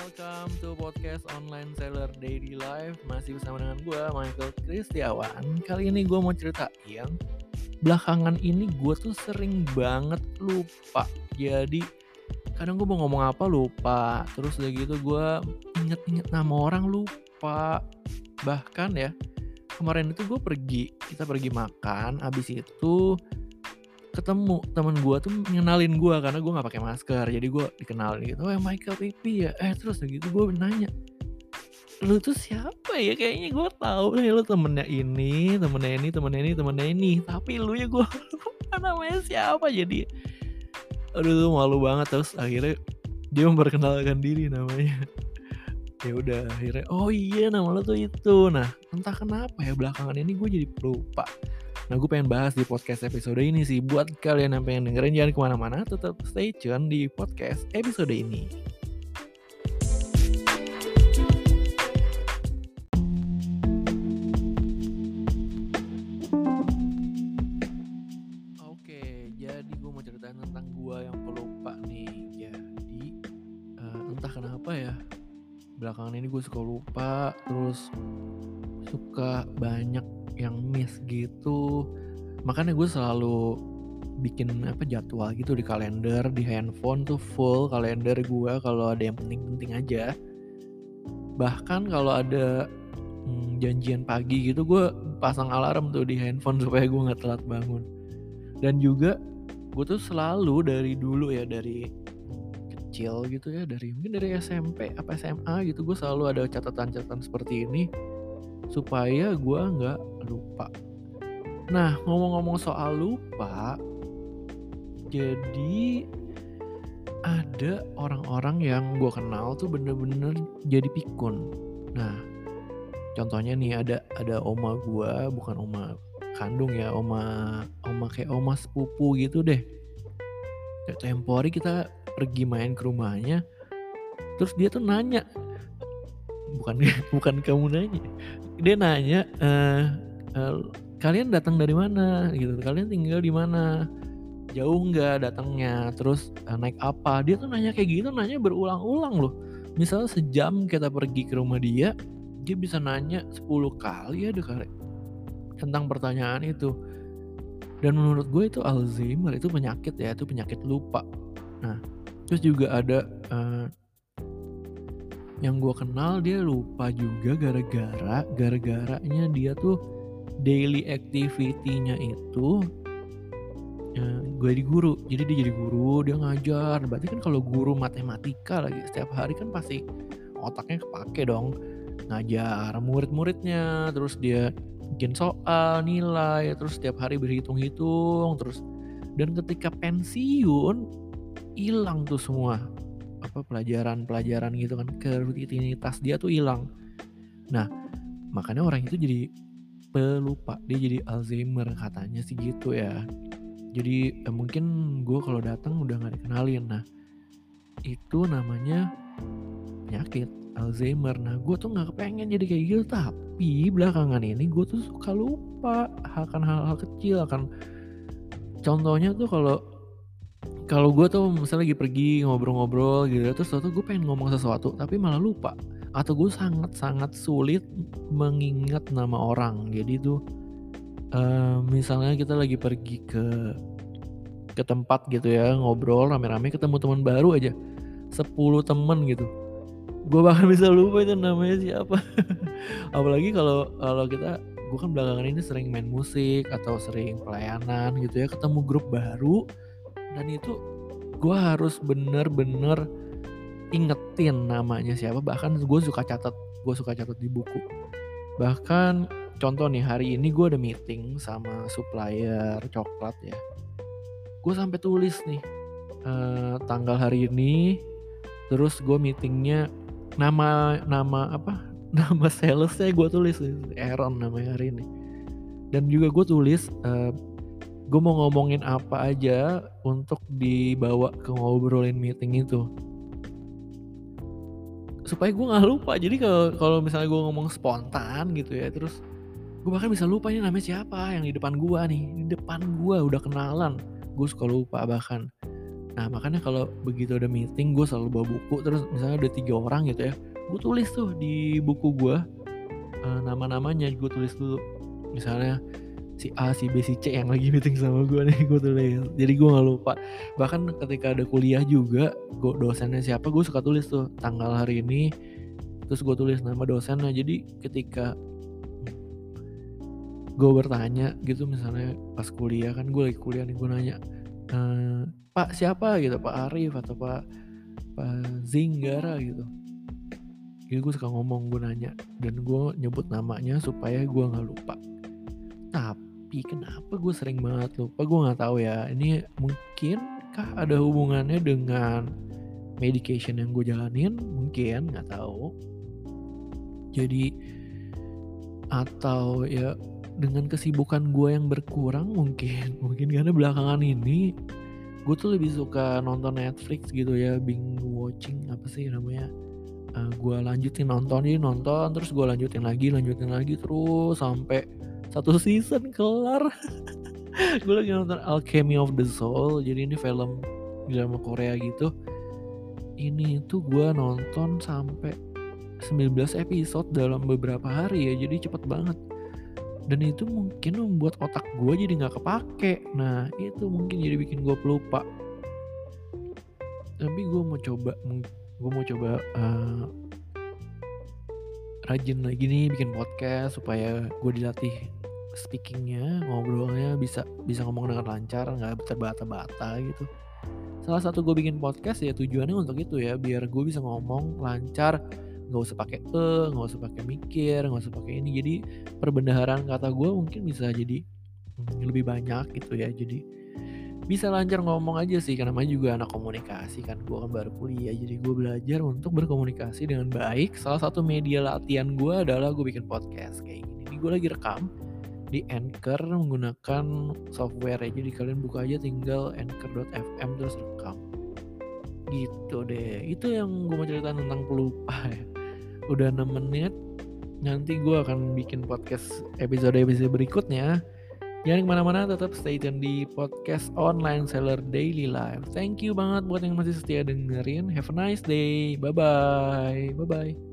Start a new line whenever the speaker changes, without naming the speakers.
welcome to podcast online seller daily life. Masih bersama dengan gue, Michael Kristiawan. Kali ini gue mau ceritain Belakangan ini gue tuh sering banget lupa. Jadi kadang gue mau ngomong apa lupa. Terus udah gitu gue inget-inget nama orang lupa. Bahkan ya kemarin itu gue pergi Kita pergi makan. Abis itu ketemu temen gue tuh ngenalin gue karena gue nggak pakai masker. Jadi gue dikenalin gitu oh Michael Pipi ya? Eh terus gitu gue nanya lu tuh siapa ya? Kayaknya gue tahu nih lu temennya ini temennya ini temennya ini temennya ini. Tapi lu ya gue lupa namanya siapa. Jadi aduh tuh malu banget. Terus akhirnya dia memperkenalkan diri namanya. Ya udah akhirnya oh iya nama lu tuh itu. Nah entah kenapa ya belakangan ini gue jadi lupa Nah gue pengen bahas di podcast episode ini sih. Buat kalian yang pengen dengerin jangan ke mana-mana. Tetap stay tune di podcast episode ini. Oke jadi gue mau ceritain tentang gue yang pelupa nih. Jadi uh, entah kenapa ya Belakangan ini gue suka lupa Terus suka banyak yang miss gitu. Makanya gue selalu bikin apa jadwal gitu di kalender di handphone tuh full kalender gue kalau ada yang penting-penting aja. Bahkan kalau ada hmm, janjian pagi gitu gue pasang alarm tuh di handphone supaya gue nggak telat bangun. Dan juga gue tuh selalu dari dulu ya dari kecil gitu ya dari mungkin dari SMP apa SMA gitu gue selalu ada catatan-catatan seperti ini supaya gue nggak lupa. Nah ngomong-ngomong soal lupa, jadi ada orang-orang yang gue kenal tuh bener-bener jadi pikun. Nah contohnya nih ada ada oma gue, bukan oma kandung ya, oma oma kayak oma sepupu gitu deh. Kayak tempo hari kita pergi main ke rumahnya, terus dia tuh nanya, bukan bukan kamu nanya, dia nanya uh, uh, kalian datang dari mana? Gitu. Kalian tinggal di mana? Jauh nggak datangnya? Terus uh, naik apa? Dia tuh nanya kayak gitu nanya berulang-ulang loh. Misalnya sejam kita pergi ke rumah dia dia bisa nanya 10 kali deh kali tentang pertanyaan itu. Dan menurut gue itu Alzheimer itu penyakit ya itu penyakit lupa. Nah terus juga ada uh, yang gue kenal dia lupa juga gara-gara gara-garanya dia tuh daily activity-nya itu ya, gue di guru. Jadi dia jadi guru dia ngajar. Berarti kan kalau guru matematika lagi setiap hari kan pasti otaknya kepake dong. Ngajar murid-muridnya terus dia bikin soal nilai terus setiap hari berhitung-hitung terus. Dan ketika pensiun hilang tuh semua apa pelajaran-pelajaran gitu kan ke rutinitas dia tuh hilang. Nah, makanya orang itu jadi pelupa, dia jadi Alzheimer katanya sih gitu ya. Jadi eh, mungkin gue kalau datang udah nggak dikenalin. Nah, itu namanya penyakit Alzheimer. Nah, gue tuh nggak kepengen jadi kayak gitu, tapi belakangan ini gue tuh suka lupa akan hal-hal kecil, akan contohnya tuh kalau kalau gue tuh misalnya lagi pergi ngobrol-ngobrol gitu terus tuh gue pengen ngomong sesuatu tapi malah lupa. Atau gue sangat-sangat sulit mengingat nama orang. Jadi tuh uh, misalnya kita lagi pergi ke ke tempat gitu ya ngobrol rame-rame ketemu teman baru aja 10 temen gitu. Gue bahkan bisa lupa itu namanya siapa. Apalagi kalau kalau kita gue kan belakangan ini sering main musik atau sering pelayanan gitu ya ketemu grup baru dan itu gue harus bener-bener ingetin namanya siapa. Bahkan gue suka catat gue suka catat di buku. Bahkan contoh nih hari ini gue ada meeting sama supplier coklat ya. Gue sampai tulis nih uh, tanggal hari ini terus gue meetingnya nama nama apa? Nama salesnya gue tulis Aaron namanya hari ini. Dan juga gue tulis uh, gue mau ngomongin apa aja untuk dibawa ke ngobrolin meeting itu? Supaya gue nggak lupa. Jadi kalau kalau misalnya gue ngomong spontan gitu ya terus gue bahkan bisa lupa ini namanya siapa yang di depan gue nih. Di depan gue udah kenalan. Gue suka lupa bahkan. Nah makanya kalau begitu ada meeting gue selalu bawa buku. Terus misalnya ada tiga orang gitu ya, gue tulis tuh di buku gue uh, nama-namanya. Gue tulis dulu. Misalnya si A, si B, si C yang lagi meeting sama gue nih gue tulis. Jadi gue nggak lupa. Bahkan ketika ada kuliah juga, gue dosennya siapa gue suka tulis tuh tanggal hari ini. Terus gue tulis nama dosennya. Jadi ketika gue bertanya gitu misalnya pas kuliah kan gue lagi kuliah nih gue nanya e, Pak siapa gitu Pak Arif atau Pak Pak Zinggara gitu jadi gue suka ngomong gue nanya dan gue nyebut namanya supaya gue nggak lupa tapi tapi kenapa gue sering banget lupa gue nggak tahu ya. Ini mungkin kah ada hubungannya dengan medication yang gue jalanin? Mungkin nggak tahu. Jadi atau ya dengan kesibukan gue yang berkurang mungkin mungkin karena belakangan ini gue tuh lebih suka nonton Netflix gitu ya binge watching apa sih namanya uh, eh, gue lanjutin nonton ini nonton terus gue lanjutin lagi lanjutin lagi terus sampai satu season kelar. Gue lagi nonton Alchemy of the Soul. Jadi ini film drama Korea gitu. Ini tuh gue nonton sampai 19 episode dalam beberapa hari ya. Jadi cepet banget. Dan itu mungkin membuat otak gue jadi nggak kepake. Nah itu mungkin jadi bikin gue pelupa. Tapi gue mau coba gue mau coba uh, rajin lagi nih bikin podcast supaya gue dilatih speakingnya ngobrolnya bisa bisa ngomong dengan lancar nggak terbata-bata gitu. Salah satu gue bikin podcast ya tujuannya untuk itu ya biar gue bisa ngomong lancar nggak usah pakai e nggak usah pakai mikir nggak usah pakai ini. Jadi perbendaharaan kata gue mungkin bisa jadi hmm, lebih banyak gitu ya. Jadi bisa lancar ngomong aja sih karena juga anak komunikasi kan gue kan baru kuliah jadi gue belajar untuk berkomunikasi dengan baik salah satu media latihan gue adalah gue bikin podcast kayak gini ini gue lagi rekam di Anchor menggunakan software ya. Jadi kalian buka aja tinggal anchor.fm terus rekam. Gitu deh. Itu yang gue mau cerita tentang pelupa ya. Udah 6 menit. Nanti gue akan bikin podcast episode-episode berikutnya. Jangan ke mana-mana, tetap stay tune di podcast online seller daily life. Thank you banget buat yang masih setia dengerin. Have a nice day. Bye-bye. Bye-bye.